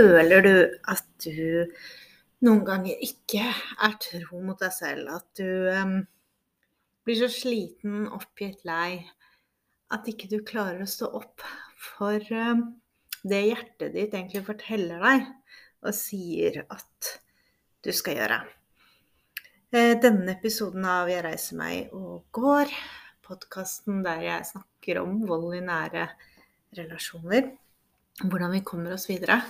Føler du at du noen ganger ikke er tro mot deg selv? At du um, blir så sliten, oppgitt, lei at ikke du klarer å stå opp for um, det hjertet ditt egentlig forteller deg og sier at du skal gjøre? Eh, denne episoden av Jeg reiser meg og går, podkasten der jeg snakker om vold i nære relasjoner, hvordan vi kommer oss videre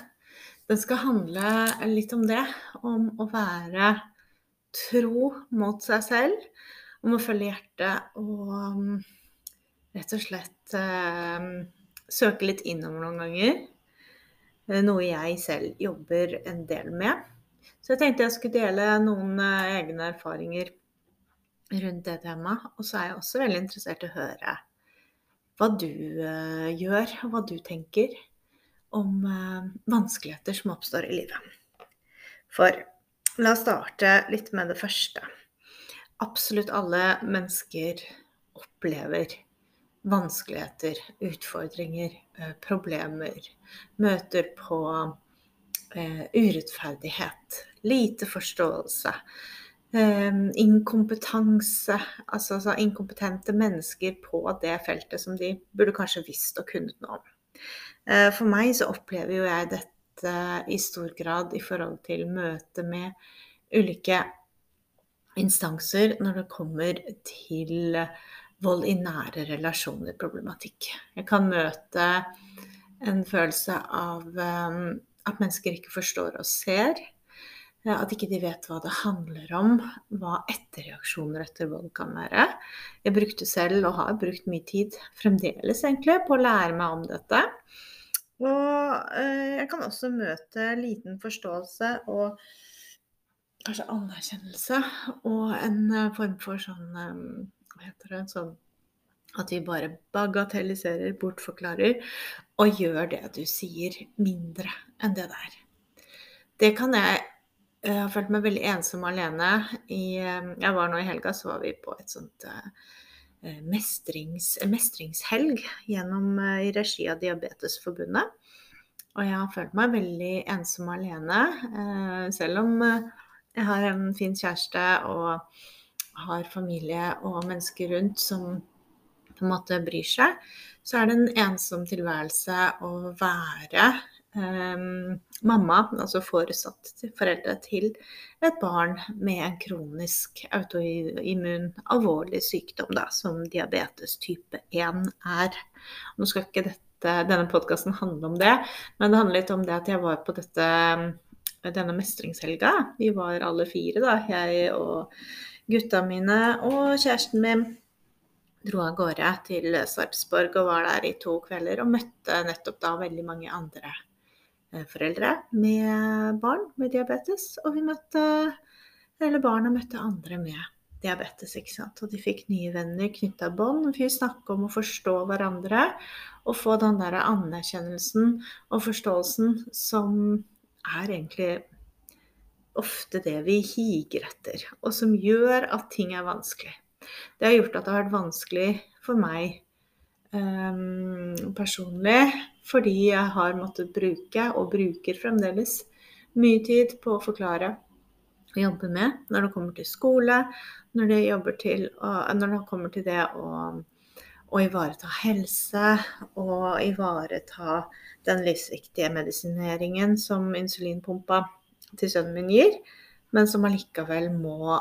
den skal handle litt om det. Om å være tro mot seg selv. Om å følge hjertet og um, rett og slett eh, søke litt innover noen ganger. Noe jeg selv jobber en del med. Så jeg tenkte jeg skulle dele noen eh, egne erfaringer rundt det temaet. Og så er jeg også veldig interessert i å høre hva du eh, gjør, og hva du tenker om eh, vanskeligheter som oppstår i livet. For la oss starte litt med det første. Absolutt alle mennesker opplever vanskeligheter, utfordringer, eh, problemer. Møter på eh, urettferdighet, lite forståelse. inkompetanse, altså, altså inkompetente mennesker på det feltet som de burde kanskje visst og kunnet noe om. Eh, for meg så opplever jo jeg dette i stor grad i forhold til møte med ulike instanser når det kommer til vold i nære relasjoner, problematikk. Jeg kan møte en følelse av um, at mennesker ikke forstår og ser. Eh, at ikke de vet hva det handler om, hva etterreaksjoner etter vold kan være. Jeg brukte selv, og har brukt mye tid fremdeles egentlig, på å lære meg om dette. Og eh, jeg kan også møte liten forståelse og kanskje anerkjennelse og en eh, form for sånn Hva heter det? Sånn at vi bare bagatelliserer, bortforklarer og gjør det du sier, mindre enn det det er. Det kan jeg jeg har følt meg veldig ensom og alene. I, jeg var nå i helga, så var vi på et sånt Eh, mestrings, mestringshelg gjennom, eh, i regi av Diabetesforbundet. Og jeg har følt meg veldig ensom og alene. Eh, selv om jeg har en fin kjæreste og har familie og mennesker rundt som på en måte bryr seg, så er det en ensom tilværelse å være mamma, altså foresatt til foreldre til et barn med en kronisk autoimmun alvorlig sykdom, da, som diabetes type 1 er. Nå skal ikke dette, denne podkasten handle om det, men det handler litt om det at jeg var på dette, denne mestringshelga. Vi var alle fire, da, jeg og gutta mine og kjæresten min dro av gårde til Sarpsborg og var der i to kvelder og møtte nettopp da veldig mange andre foreldre med barn med diabetes. Og vi møtte Eller barna møtte andre med diabetes. ikke sant? Og de fikk nye venner, knytta bånd. Vi fikk om å forstå hverandre og få den der anerkjennelsen og forståelsen som er egentlig ofte det vi higer etter, og som gjør at ting er vanskelig. Det har gjort at det har vært vanskelig for meg um, personlig fordi jeg har måttet bruke, og bruker fremdeles, mye tid på å forklare og jobbe med når det kommer til skole, når det, til, når det kommer til det å, å ivareta helse og ivareta den livsviktige medisineringen som insulinpumpa til sønnen min gir, men som allikevel må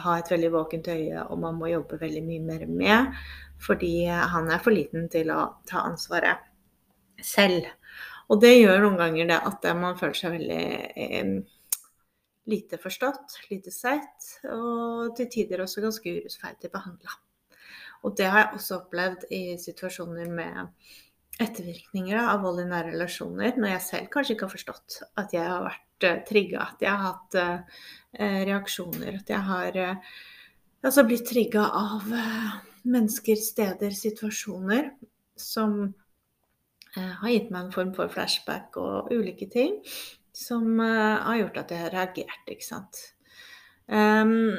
ha et veldig våkent øye, og man må jobbe veldig mye mer med, fordi han er for liten til å ta ansvaret selv. Og det gjør noen ganger det at man føler seg veldig eh, lite forstått, lite sett, og til tider også ganske urettferdig behandla. Og det har jeg også opplevd i situasjoner med ettervirkninger av vold i nære relasjoner, når jeg selv kanskje ikke har forstått at jeg har vært uh, trigga, at jeg har hatt uh, reaksjoner, at jeg har altså blitt trigga av mennesker, steder, situasjoner som Eh, har gitt meg en form for flashback og ulike ting som eh, har gjort at jeg har reagert, ikke sant. Um,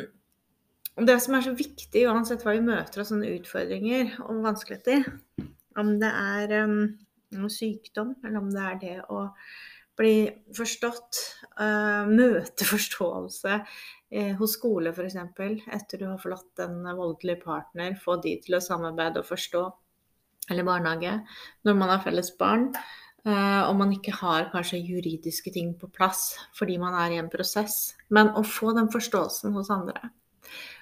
det som er så viktig uansett hva vi møter av sånne utfordringer og vanskeligheter, om det er um, sykdom, eller om det er det å bli forstått, uh, møte forståelse uh, hos skole f.eks. Etter du har forlatt en voldelig partner, få de til å samarbeide og forstå. Eller barnehage, når man har felles barn. Uh, og man ikke har kanskje juridiske ting på plass fordi man er i en prosess. Men å få den forståelsen hos andre.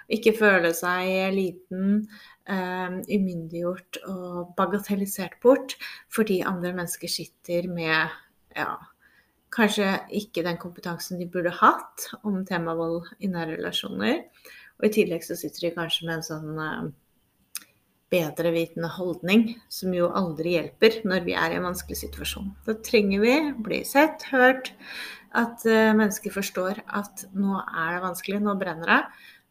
Ikke føle seg liten, um, umyndiggjort og bagatellisert bort fordi andre mennesker sitter med ja, kanskje ikke den kompetansen de burde hatt om temavold i nære relasjoner. Og i tillegg så sitter de kanskje med en sånn uh, bedrevitende holdning, som jo aldri hjelper når vi er i en vanskelig situasjon. Da trenger vi bli sett, hørt, at uh, mennesker forstår at nå er det vanskelig, nå brenner det.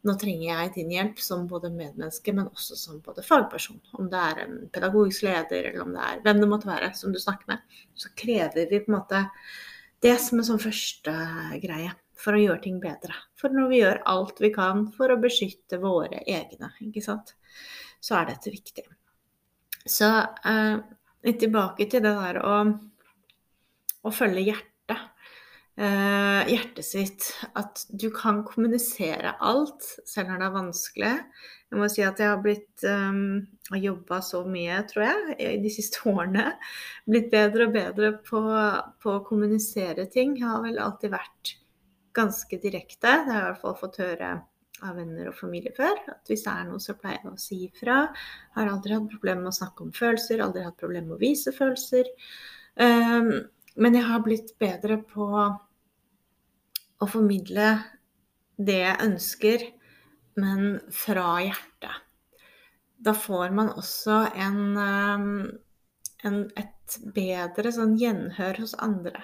Nå trenger jeg din hjelp som både medmenneske, men også som både fagperson. Om det er en pedagogisk leder, eller om det er hvem det måtte være som du snakker med. Så krever vi på en måte det som en sånn første greie for å gjøre ting bedre. For når vi gjør alt vi kan for å beskytte våre egne, ikke sant, så er dette viktig. Så eh, tilbake til det der å, å følge hjertet eh, hjertet sitt. At du kan kommunisere alt, selv når det er vanskelig. Jeg må si at jeg har blitt um, jobba så mye, tror jeg, i de siste årene. Blitt bedre og bedre på, på, å kommunisere ting. Jeg har vel alltid vært ganske direkte. Det har jeg i hvert fall fått høre av venner og familie før. At hvis det er noe, så pleier jeg å si ifra. Har aldri hatt problemer med å snakke om følelser, aldri hatt problemer med å vise følelser. Um, men jeg har blitt bedre på å formidle det jeg ønsker, men fra hjertet. Da får man også en, um, en, et bedre sånn gjenhør hos andre.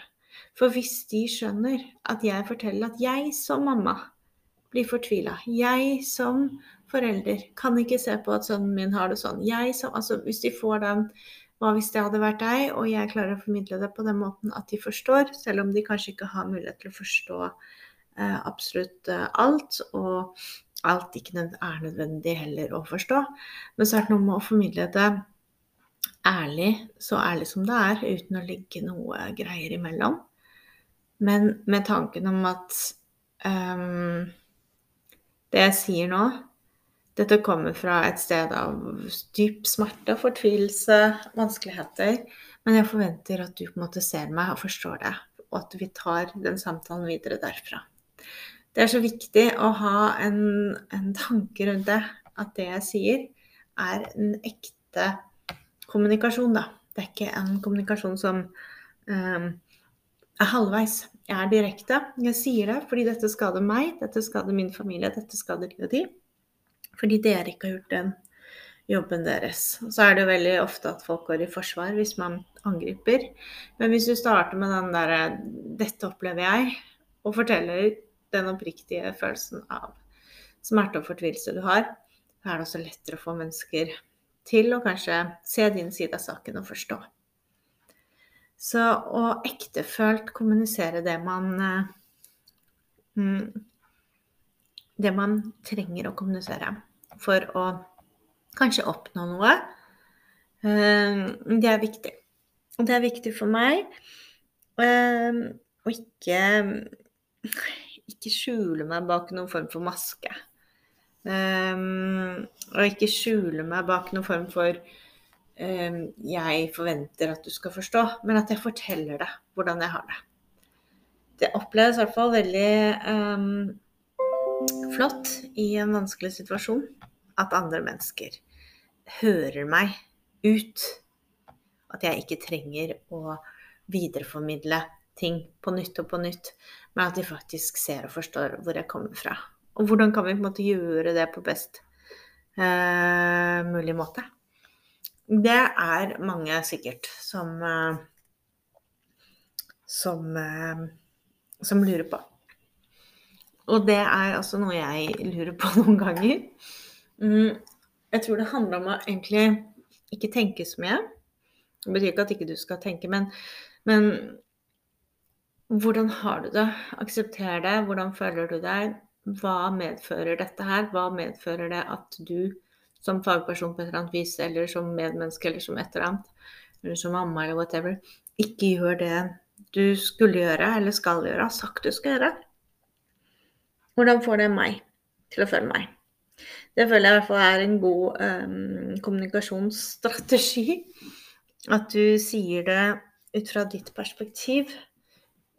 For hvis de skjønner at jeg forteller at jeg som mamma blir fortvila, jeg som forelder kan ikke se på at sønnen min har det sånn, som, altså Hvis de får den hva hvis det hadde vært deg, og jeg klarer å formidle det på den måten at de forstår, selv om de kanskje ikke har mulighet til å forstå eh, absolutt eh, alt, og alt ikke er nødvendig heller å forstå. Men så er det noe med å formidle det ærlig, så ærlig som det er, uten å legge noe greier imellom. Men med tanken om at um, det jeg sier nå, dette kommer fra et sted av dyp smerte, fortvilelse, vanskeligheter. Men jeg forventer at du på en måte ser meg og forstår det, og at vi tar den samtalen videre derfra. Det er så viktig å ha en, en tanke rundt det. At det jeg sier, er en ekte kommunikasjon, da. Det er ikke en kommunikasjon som um, er halvveis. Jeg er direkte. Jeg sier det fordi dette skader meg, dette skader min familie, dette skader de og de. Fordi dere ikke har gjort den jobben deres. Så er det veldig ofte at folk går i forsvar hvis man angriper. Men hvis du starter med den derre 'dette opplever jeg', og forteller den oppriktige følelsen av smerte og fortvilelse du har, så er det også lettere å få mennesker til å kanskje se din side av saken og forstå. Så å ektefølt kommunisere det man mm, det man trenger å kommunisere for å kanskje oppnå noe. Eh, det er viktig. Og det er viktig for meg eh, å ikke, ikke skjule meg bak noen form for maske. Um, og ikke skjule meg bak noen form for jeg forventer at du skal forstå, men at jeg forteller deg hvordan jeg har det. Det oppleves i hvert fall veldig um, flott i en vanskelig situasjon at andre mennesker hører meg ut. At jeg ikke trenger å videreformidle ting på nytt og på nytt, men at de faktisk ser og forstår hvor jeg kommer fra. Og hvordan kan vi på en måte gjøre det på best uh, mulig måte? Det er mange sikkert som uh, som, uh, som lurer på. Og det er altså noe jeg lurer på noen ganger. Mm, jeg tror det handler om å egentlig ikke tenke så mye. Det betyr ikke at ikke du skal tenke, men, men hvordan har du det? Aksepter det. Hvordan føler du deg? Hva medfører dette her? Hva medfører det at du som fagperson på et eller annet vis, eller som medmenneske, eller som et eller annet, eller som mamma, eller whatever, ikke gjør det du skulle gjøre eller skal gjøre, har sagt du skal gjøre. Hvordan får det meg til å føle meg? Det føler jeg i hvert fall er en god um, kommunikasjonsstrategi. At du sier det ut fra ditt perspektiv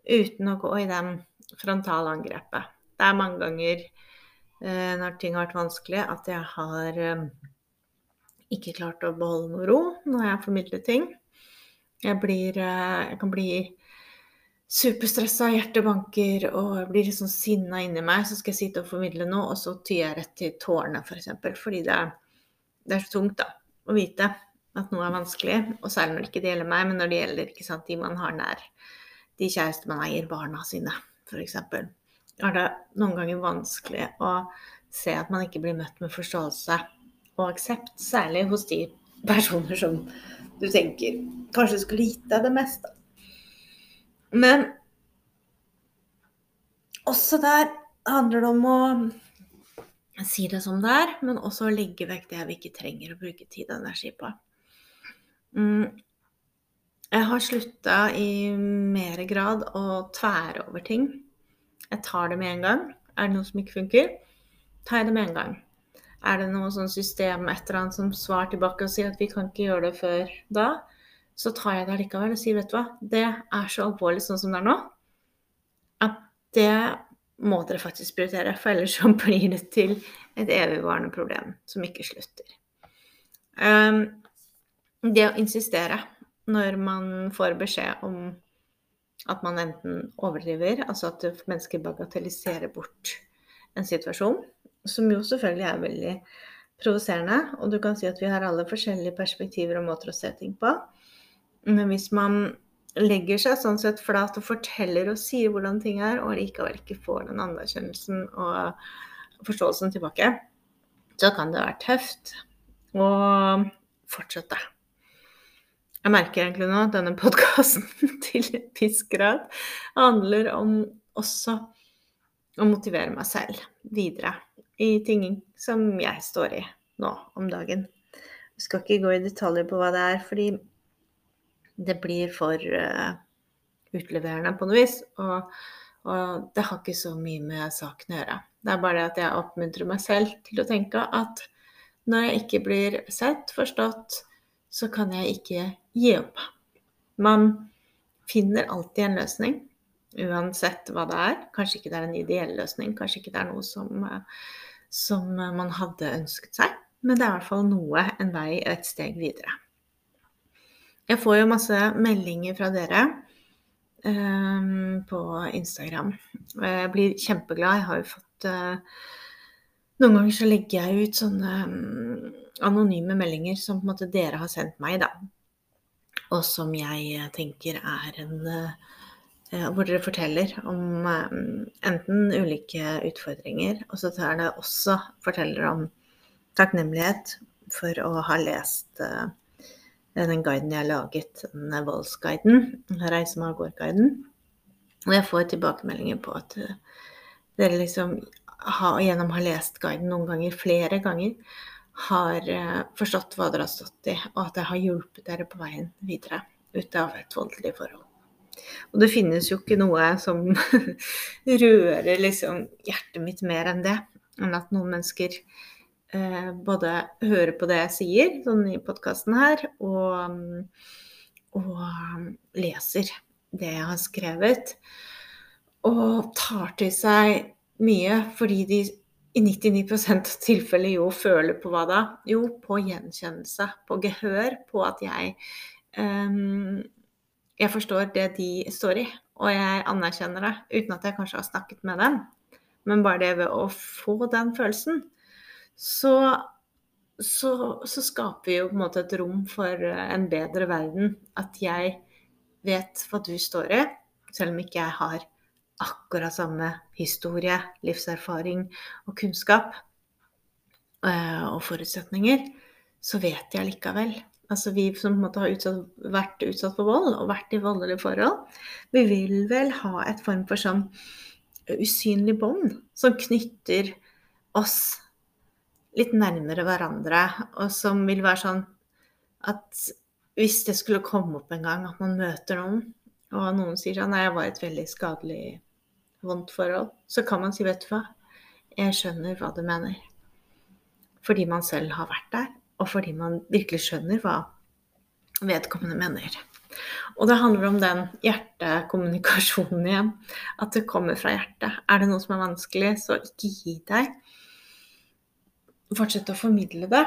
uten å gå i den frontalangrepet. Det er mange ganger når ting har vært vanskelig, at jeg har um, ikke klart å beholde noe ro når jeg formidler ting. Jeg, blir, uh, jeg kan bli superstressa, hjertet banker og jeg blir liksom sinna inni meg. Så skal jeg sitte og formidle noe, og så tyr jeg rett til tårene, f.eks. For eksempel, fordi det er, det er, så tungt da, å vite at noe er vanskelig. Og særlig når det ikke gjelder meg, men når det gjelder sant, de man har nær. De kjæreste man eier, barna sine, f.eks. Er det noen ganger vanskelig å se at man ikke blir møtt med forståelse og aksept, særlig hos de personer som du tenker kanskje skulle gitt deg det meste. Men også der handler det om å si det som det er, men også å legge vekk det vi ikke trenger å bruke tid og energi på. Mm. Jeg har slutta i mer grad å tvære over ting. Jeg tar det med en gang. Er det noe som ikke funker, tar jeg det med en gang. Er det noe sånn system et eller annet som svarer tilbake og sier at vi kan ikke gjøre det før da, så tar jeg det likevel og sier vet du hva, det er så alvorlig sånn som det er nå, at det må dere faktisk prioritere. For ellers så blir det til et evigvarende problem som ikke slutter. Um, det å insistere når man får beskjed om at man enten overdriver, altså at mennesker bagatelliserer bort en situasjon, som jo selvfølgelig er veldig provoserende. Og du kan si at vi har alle forskjellige perspektiver og måter å se ting på. Men hvis man legger seg sånn sett flat og forteller og sier hvordan ting er, og likevel ikke får den anerkjennelsen og forståelsen tilbake, så kan det være tøft å fortsette. Jeg merker egentlig nå at denne podkasten til en viss grad handler om også å motivere meg selv videre i ting som jeg står i nå om dagen. Jeg skal ikke gå i detaljer på hva det er, fordi det blir for uh, utleverende på noe vis. Og, og, det har ikke så mye med saken å gjøre. Det er bare det at jeg oppmuntrer meg selv til å tenke at når jeg ikke blir sett, forstått, så kan jeg ikke gi opp. Man finner alltid en løsning, uansett hva det er. Kanskje ikke det er en ideell løsning, kanskje ikke det er noe som, som man hadde ønsket seg, men det er i hvert fall noe, en vei et steg videre. Jeg får jo masse meldinger fra dere um, på Instagram. Jeg blir kjempeglad. Jeg har jo fått uh, Noen ganger så legger jeg ut sånne um, anonyme meldinger som på en måte dere har sendt meg, da. Og som jeg tenker er en uh, hvor dere forteller om enten ulike utfordringer, og så tar det også forteller om takknemlighet for å ha lest den guiden jeg har laget, den voldsguiden, reise med avgård-guiden. Og jeg får tilbakemeldinger på at eh, dere liksom har, gjennom å ha lest guiden noen ganger, flere ganger, har eh, forstått hva dere har stått i, og at det har hjulpet dere på veien videre ut av et voldelig forhold. Og det finnes jo ikke noe som rører liksom hjertet mitt mer enn det, enn at noen mennesker eh, både hører på det jeg sier, sånn i podkasten her, og, og, leser det jeg har skrevet. Og tar til seg mye fordi de i 99 av tilfellet jo føler på hva da? Jo, på gjenkjennelse, på gehør, på at jeg um, Jeg forstår det de står i, og jeg anerkjenner det uten at jeg kanskje har snakket med dem. Men bare det ved å få den følelsen, så, så, så, skaper vi jo på en måte et rom for en bedre verden. At jeg vet hva du står i, selv om ikke jeg har akkurat samme historie, livserfaring og kunnskap eh, og forutsetninger, så vet jeg likevel. Altså vi som har utsatt, vært utsatt for vold og vært i voldelige forhold, vi vil vel ha et form for sånn usynlig bånd som knytter oss litt nærmere hverandre, og som vil være sånn at hvis det skulle komme opp en gang at man møter noen, og noen sier sånn Nei, jeg var et veldig skadelig, vondt forhold. Så kan man si, vet du hva, jeg skjønner hva du mener. Fordi man selv har vært der, og fordi man virkelig skjønner hva vedkommende mener. Og det handler om den hjertekommunikasjonen igjen. At det kommer fra hjertet. Er det noe som er vanskelig, så ikke gi deg. Fortsett å formidle det.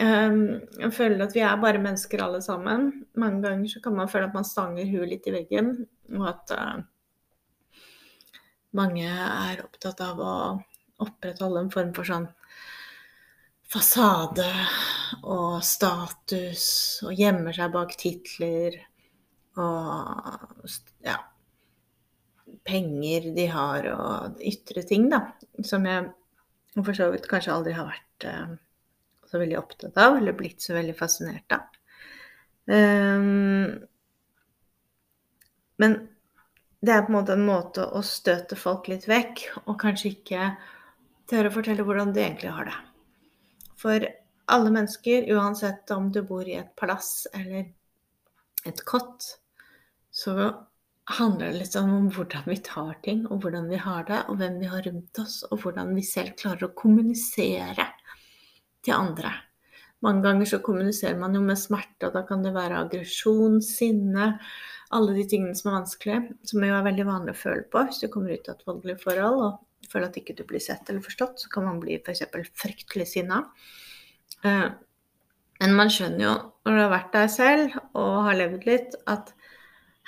Ehm, jeg føler at vi er bare mennesker alle sammen. Mange ganger så kan man føle at man stanger huet litt i veggen, og at uh, mange er opptatt av å opprettholde en form for sånn fasade og status og gjemmer seg bak titler og ja penger de har og ytre ting, da. Som jeg for så vidt kanskje aldri har vært uh, så veldig opptatt av, eller blitt så veldig fascinert av. Um, men det er på en måte en måte å støte folk litt vekk, og kanskje ikke tørre å fortelle hvordan du egentlig har det. For alle mennesker, uansett om du bor i et palass eller et kott, så handler det litt om hvordan vi tar ting, og hvordan vi har det, og hvem vi har rundt oss, og hvordan vi selv klarer å kommunisere til andre. Mange ganger så kommuniserer man jo med smerte, og da kan det være aggresjon, sinne, alle de tingene som er vanskelige, som jo er veldig vanlig å føle på hvis du kommer ut av et voldelig forhold og føler at ikke du blir sett eller forstått, så kan man bli f.eks. fryktelig sinna. Eh, men man skjønner jo når du har vært der selv og har levd litt, at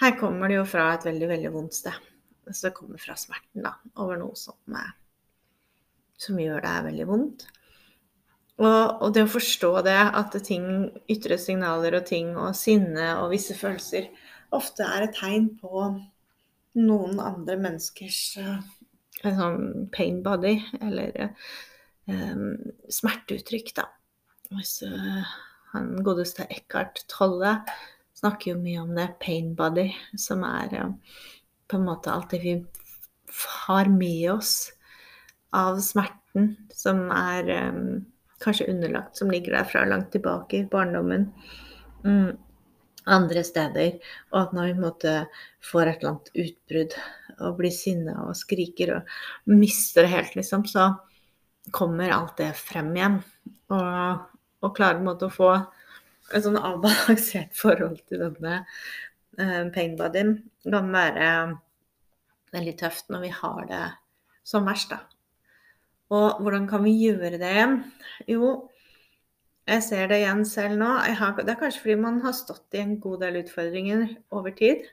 her kommer det jo fra et veldig, veldig vondt sted. Så det kommer fra smerten da, over noe som, som gjør deg veldig vondt. Og, og, det å forstå det, at ting, ytre signaler og ting og sinne og visse følelser ofte er et tegn på noen andre menneskers en sånn pain body, eller um, smerteuttrykk, da. Hvis uh, han godeste Eckhart Tolle snakker jo mye om det, pain body, som er uh, på en måte alt det vi har med oss av smerten, som er um, kanskje underlagt, som ligger der fra langt tilbake i barndommen. Mm, andre steder. Og at når vi måtte får et eller annet utbrudd og blir sinna og skriker og mister det helt, liksom, så kommer alt det frem igjen. Og, og klarer måte å få et sånn avbalansert forhold til denne uh, pain bodyen kan være veldig tøft når vi har det som verst, da. Og hvordan kan vi gjøre det? Jo, jeg ser det igjen selv nå. Har, det er kanskje fordi man har stått i en god del utfordringer over tid.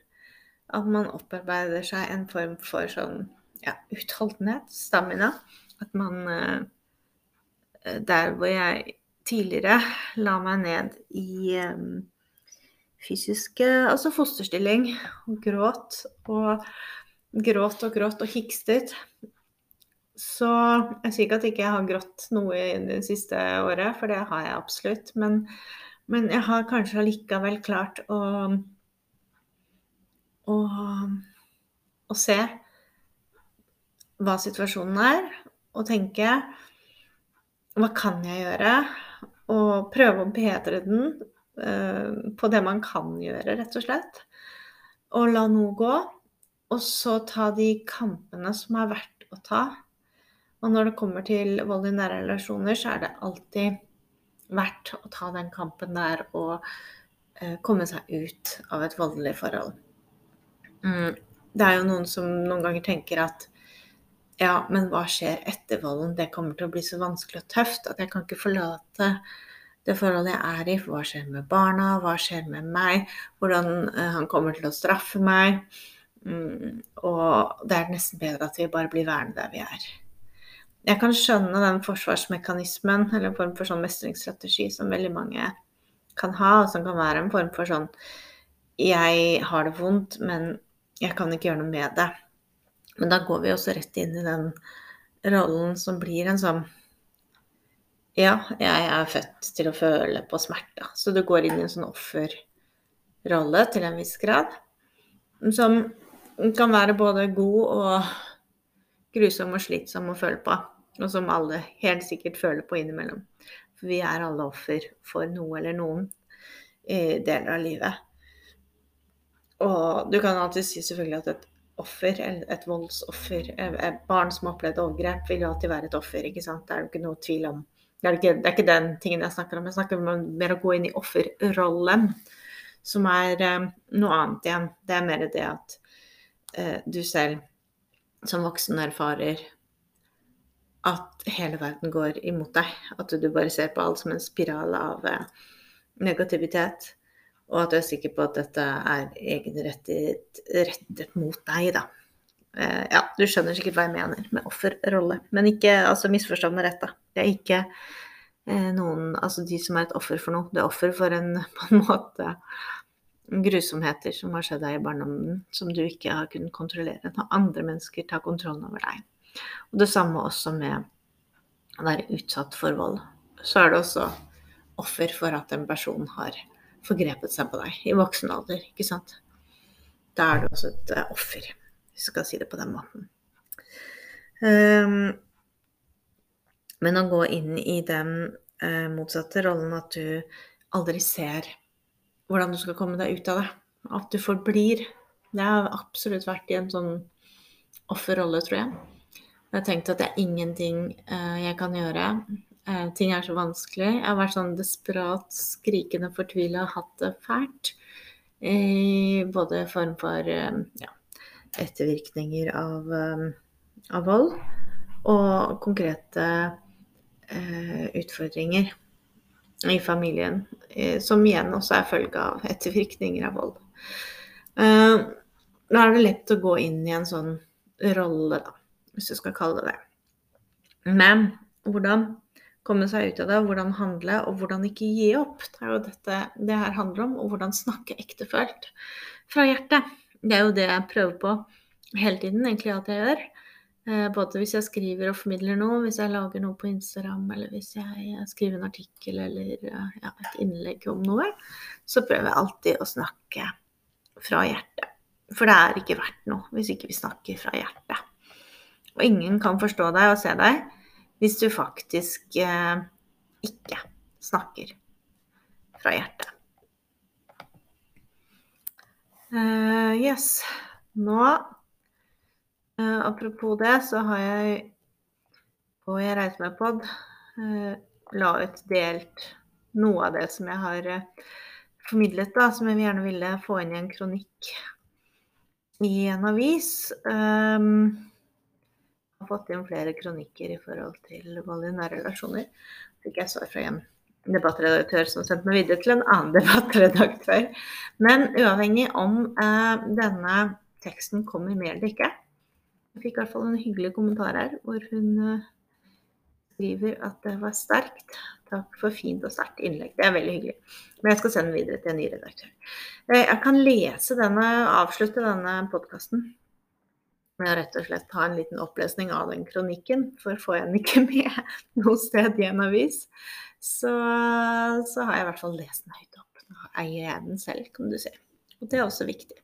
At man opparbeider seg en form for sånn ja, utholdenhet, stamina. At man eh, Der hvor jeg tidligere la meg ned i um, fysisk Altså fosterstilling og gråt og gråt og gråt og hikstet så jeg sier ikke at jeg ikke har grått noe i det siste året, for det har jeg absolutt. Men, men jeg har kanskje allikevel klart å, å, å se hva situasjonen er, og tenke hva kan jeg gjøre? Og prøve å bedre den uh, på det man kan gjøre, rett og slett. Og la noe gå. Og så ta de kampene som er verdt å ta og når det kommer til vold i nære relasjoner, så er det alltid verdt å ta den kampen der og eh, komme seg ut av et voldelig forhold. Mm. Det er jo noen som noen ganger tenker at ja, men hva skjer etter volden? Det kommer til å bli så vanskelig og tøft at jeg kan ikke forlate det forholdet jeg er i. Hva skjer med barna? Hva skjer med meg? Hvordan eh, han kommer til å straffe meg? Mm, og det er nesten bedre at vi bare blir værende der vi er jeg kan skjønne den forsvarsmekanismen, eller en form for sånn mestringsstrategi, som veldig mange kan ha, og som kan være en form for sånn Jeg har det vondt, men jeg kan ikke gjøre noe med det. Men da går vi også rett inn i den rollen som blir en sånn Ja, jeg er født til å føle på smerte. Så du går inn i en sånn offerrolle til en viss grad. Som kan være både god og grusom og slitsom å føle på. Og som alle helt sikkert føler på innimellom. For vi er alle offer for noe eller noen i deler av livet. Og du kan alltid si selvfølgelig at et offer, et voldsoffer, et barn som har opplevd overgrep, vil jo alltid være et offer. ikke sant? Det er jo ikke noe tvil om. Det er, ikke, det er ikke den tingen jeg snakker om. Jeg snakker om mer å gå inn i offerrollen, som er eh, noe annet igjen. Det er mer det at eh, du selv som voksen erfarer at hele verden går imot deg. At du bare ser på alt som en spiral av uh, negativitet. Og at du er sikker på at dette er egenrettet rettet mot deg, da. Eh, ja, du skjønner sikkert hva jeg mener med offerrolle. Men ikke altså misforstå meg rett, da. Det er ikke eh, noen Altså de som er et offer for noe. Det er offer for en på en måte grusomheter som har skjedd deg i barndommen, som du ikke har kunnet kontrollere. Når andre mennesker tar kontrollen over deg. Og det samme også med å være utsatt for vold. Så er det også offer for at en person har forgrepet seg på deg i voksen alder, ikke sant. Da er du også et uh, offer, hvis du skal si det på den måten. Um, men å gå inn i den uh, motsatte rollen at du aldri ser hvordan du skal komme deg ut av det, at du forblir Det har absolutt vært i en sånn offerrolle, tror jeg. Jeg har tenkt at det er ingenting uh, jeg kan gjøre Eh, ting er så vanskelig. Jeg har vært sånn desperat, skrikende fortvila, hatt det fælt. I både form for eh, ja, ettervirkninger av, eh, av, vold og konkrete eh, utfordringer i familien, eh, som igjen også er følge av ettervirkninger av vold. Eh, da er det lett å gå inn i en sånn rolle, da, hvis du skal kalle det det. Men hvordan komme seg ut av det, hvordan handle, og hvordan ikke gi opp. Det er jo dette det her handler om, og hvordan snakke ektefølt fra hjertet. Det er jo det jeg prøver på hele tiden, egentlig at jeg gjør. Eh, både hvis jeg skriver og formidler noe, hvis jeg lager noe på Instagram, eller hvis jeg skriver en artikkel eller eh, ja, et innlegg om noe, så prøver jeg alltid å snakke fra hjertet. For det er ikke verdt noe hvis ikke vi snakker fra hjertet. Og ingen kan forstå deg og se deg hvis du faktisk eh, ikke snakker fra hjertet. Uh, yes. Nå, uh, apropos det, så har jeg på Jeg reiser meg pod uh, la ut delt noe av det som jeg har formidlet, da, som jeg gjerne ville få inn i en kronikk i en avis. Um, har fått inn flere kronikker i forhold til vold i nære relasjoner. Fikk jeg svar fra en debattredaktør som sendte meg videre til en annen debattredaktør. Men uavhengig om eh, denne teksten kommer med eller ikke, jeg fikk i hvert fall en hyggelig kommentar her hvor hun eh, skriver at det var sterkt. Takk for fint og sterkt innlegg. Det er veldig hyggelig. Men jeg skal sende den videre til en ny redaktør. Eh, jeg kan lese denne, avslutte denne podkasten med å rett og slett ha en liten opplesning av den kronikken. For får jeg den ikke med noe sted i en avis, så, så, har jeg i hvert fall lest den høyt opp. Nå eier jeg den selv, kan du si. Og det er også viktig.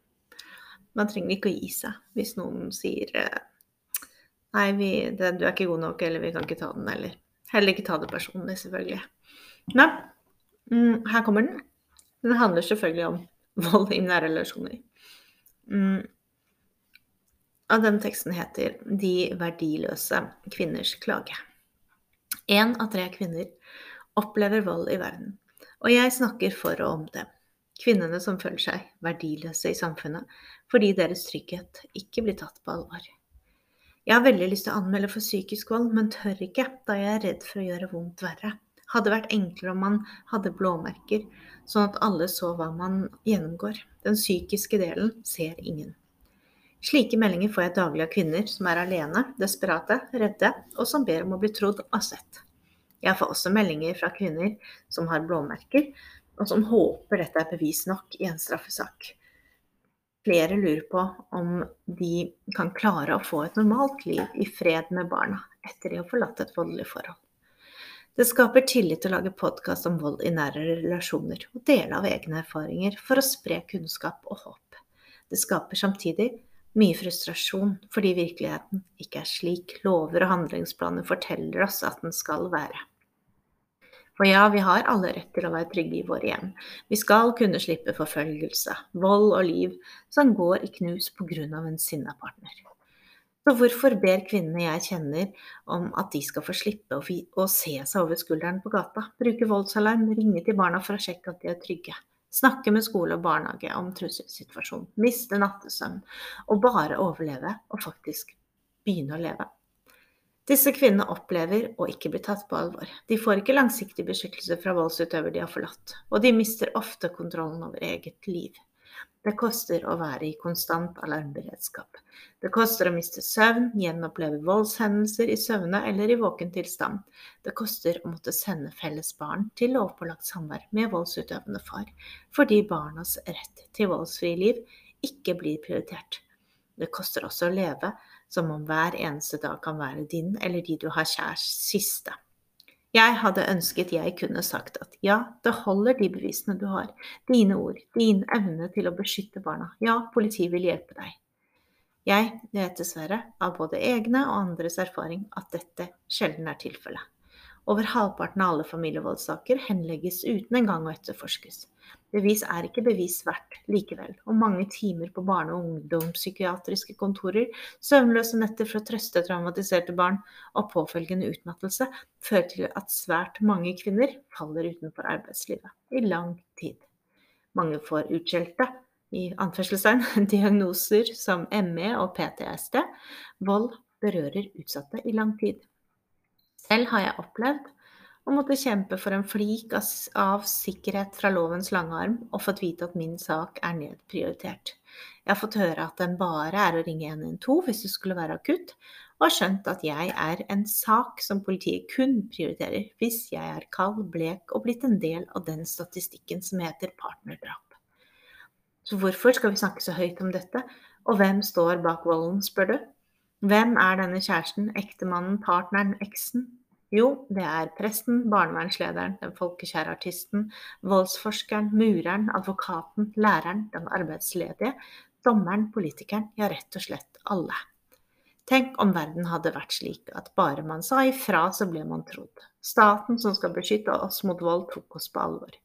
Man trenger ikke å gi seg hvis noen sier eh, Nei, vi, det, du er ikke god nok, eller vi kan ikke ta den, eller Heller ikke ta det personlig, selvfølgelig. Men mm, her kommer den. Den handler selvfølgelig om vold i nære relasjoner. Mm, av den teksten heter 'De verdiløse kvinners klage'. Én av tre kvinner opplever vold i verden, og jeg snakker for og om dem. Kvinnene som føler seg verdiløse i samfunnet fordi deres trygghet ikke blir tatt på alvor. Jeg har veldig lyst til å anmelde for psykisk vold, men tør ikke, da jeg er redd for å gjøre vondt verre. Hadde vært enklere om man hadde blåmerker, sånn at alle så hva man gjennomgår. Den psykiske delen ser ingen. Slike meldinger får jeg daglig av kvinner som er alene, desperate, redde, og som ber om å bli trodd og sett. Jeg får også meldinger fra kvinner som har blåmerker, og som håper dette er bevis nok i en straffesak. Flere lurer på om de kan klare å få et normalt liv i fred med barna etter de har forlatt et voldelig forhold. Det skaper tillit å lage podkast om vold i nære relasjoner og dele av egne erfaringer for å spre kunnskap og håp. Det skaper samtidig mye frustrasjon fordi virkeligheten ikke er slik lover og handlingsplaner forteller oss at den skal være. For ja, vi har alle rett til å være trygge i våre hjem. Vi skal kunne slippe forfølgelse, vold og liv som går i knus pga. en sinna partner. Så hvorfor ber kvinnene jeg kjenner om at de skal få slippe å, se seg over skulderen på gata, bruke voldsalarm, ringe til barna for å sjekke at de er trygge, snakke med skole og barnehage om trusselsituasjonen, miste nattesøvn og bare overleve og faktisk begynne å leve? Disse kvinnene opplever å ikke bli tatt på alvor. De får ikke langsiktig beskyttelse fra voldsutøver de har forlatt, og de mister ofte kontrollen over eget liv. Det koster å være i konstant alarmberedskap. Det koster å miste søvn, gjenoppleve voldshendelser i søvne eller i våken tilstand. Det koster å måtte sende felles barn til lovpålagt samvær med voldsutøvende far, fordi barnas rett til voldsfri liv ikke blir prioritert. Det koster også å leve som om hver eneste dag kan være din eller de du har kjærs siste. Jeg hadde ønsket jeg kunne sagt at ja, det holder de bevisene du har, dine ord, din evne til å beskytte barna, ja, politiet vil hjelpe deg. Jeg vet dessverre, av både egne og andres erfaring, at dette sjelden er tilfellet. Over halvparten av alle familievoldssaker henlegges uten engang å etterforskes. Bevis er ikke bevis verdt likevel, og mange timer på barne- og ungdomspsykiatriske kontorer, søvnløse netter for å trøste traumatiserte barn og påfølgende utmattelse fører til at svært mange kvinner faller utenfor arbeidslivet i lang tid. Mange får utskjelte i anførselstegn, diagnoser som ME og PTSD. Vold berører utsatte i lang tid. Selv har jeg opplevd å måtte kjempe for en flik av sikkerhet fra lovens lange arm, og fått vite at min sak er nedprioritert. Jeg har fått høre at den bare er å ringe 112 hvis det skulle være akutt, og har skjønt at jeg er en sak som politiet kun prioriterer hvis jeg er kald, blek og blitt en del av den statistikken som heter partnerdrap. Så hvorfor skal vi snakke så høyt om dette, og hvem står bak volden, spør du? Hvem er denne kjæresten, ektemannen, partneren, eksen? Jo, det er presten, barnevernslederen, den folkekjære artisten, voldsforskeren, mureren, advokaten, læreren, den arbeidsledige, dommeren, politikeren, ja, rett og slett alle. Tenk om verden hadde vært slik at bare man sa ifra, så ble man trodd. Staten som skal beskytte oss mot vold, tok oss på alvor.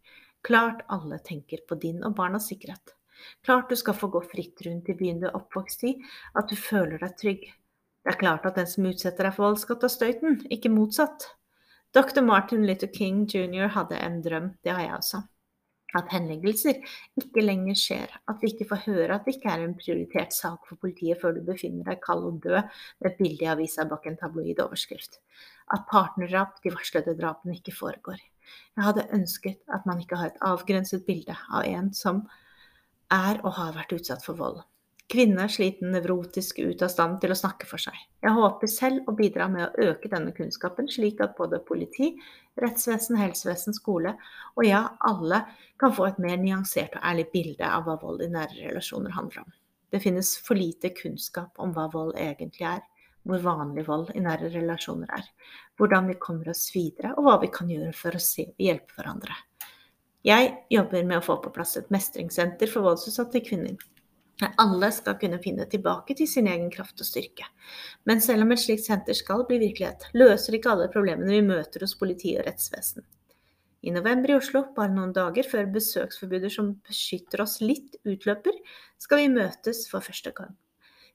Klart alle tenker på din og barnas sikkerhet. Klart du skal få gå fritt rundt i byen du er oppvokst i, at du føler deg trygg, det er klart at den som utsetter deg for vold, skal ta støyten, ikke motsatt. Dr. Martin Luther King jr. hadde en drøm, det har jeg også. At henleggelser ikke lenger skjer, at vi ikke får høre at det ikke er en prioritert sak for politiet før du befinner deg kald og død med et bilde i avisa bak en tabloid overskrift. At partnerdrap, de varslede drapene, ikke foregår. Jeg hadde ønsket at man ikke har et avgrenset bilde av en som er og har vært utsatt for vold. Kvinne er sliten, nevrotisk, ute av stand til å snakke for seg. Jeg håper selv å bidra med å øke denne kunnskapen, slik at både politi, rettsvesen, helsevesen, skole og ja, alle kan få et mer nyansert og ærlig bilde av hva vold i nære relasjoner handler om. Det finnes for lite kunnskap om hva vold egentlig er, hvor vanlig vold i nære relasjoner er, hvordan vi kommer oss videre, og hva vi kan gjøre for å se og hjelpe hverandre. Jeg jobber med å få på plass et mestringssenter for voldsutsatte kvinner. Alle skal kunne finne tilbake til sin egen kraft og styrke. Men selv om et slikt senter skal bli virkelighet, løser ikke alle problemene vi møter hos politi og rettsvesen. I november i Oslo, bare noen dager før besøksforbudet som beskytter oss litt, utløper, skal vi møtes for første gang.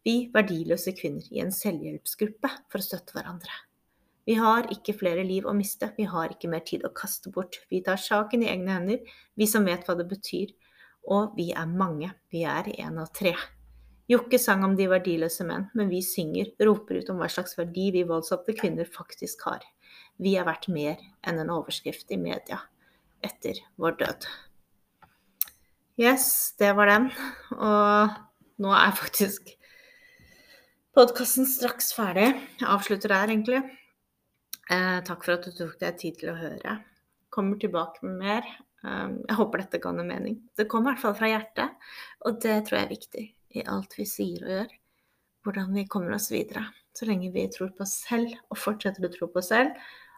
Vi verdiløse kvinner i en selvhjelpsgruppe for å støtte hverandre. Vi har ikke flere liv å miste, vi har ikke mer tid å kaste bort. Vi tar saken i egne hender, vi som vet hva det betyr og vi er mange, vi er én av tre. Jokke sang om de verdiløse menn, men vi synger, roper ut om hva slags verdi vi voldssatte kvinner faktisk har. Vi er verdt mer enn en overskrift i media etter vår død. Yes, det var den. Og nå er faktisk podkasten straks ferdig. Jeg avslutter der, egentlig. Eh, takk for at du tok deg tid til å høre. Kommer tilbake med mer. Um, jeg håper dette ga noe mening. Det kommer i hvert fall fra hjertet, og det tror jeg er viktig i alt vi sier og gjør. Hvordan vi kommer oss videre. Så lenge vi tror på oss selv og fortsetter å tro på oss selv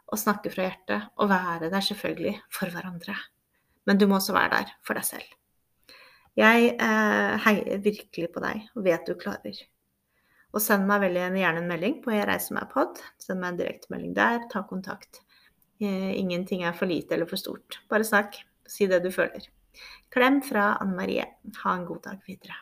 og snakke fra hjertet og være der selvfølgelig for hverandre. Men du må også være der for deg selv. Jeg eh, heier virkelig på deg og vet du klarer. Og send meg veldig gjerne en melding på Jeg reiser meg pod. Send meg en direktemelding der, ta kontakt. Eh, ingenting er for lite eller for stort. Bare snakk. Si det du føler. Klem fra Anne Marie. Ha en god dag videre.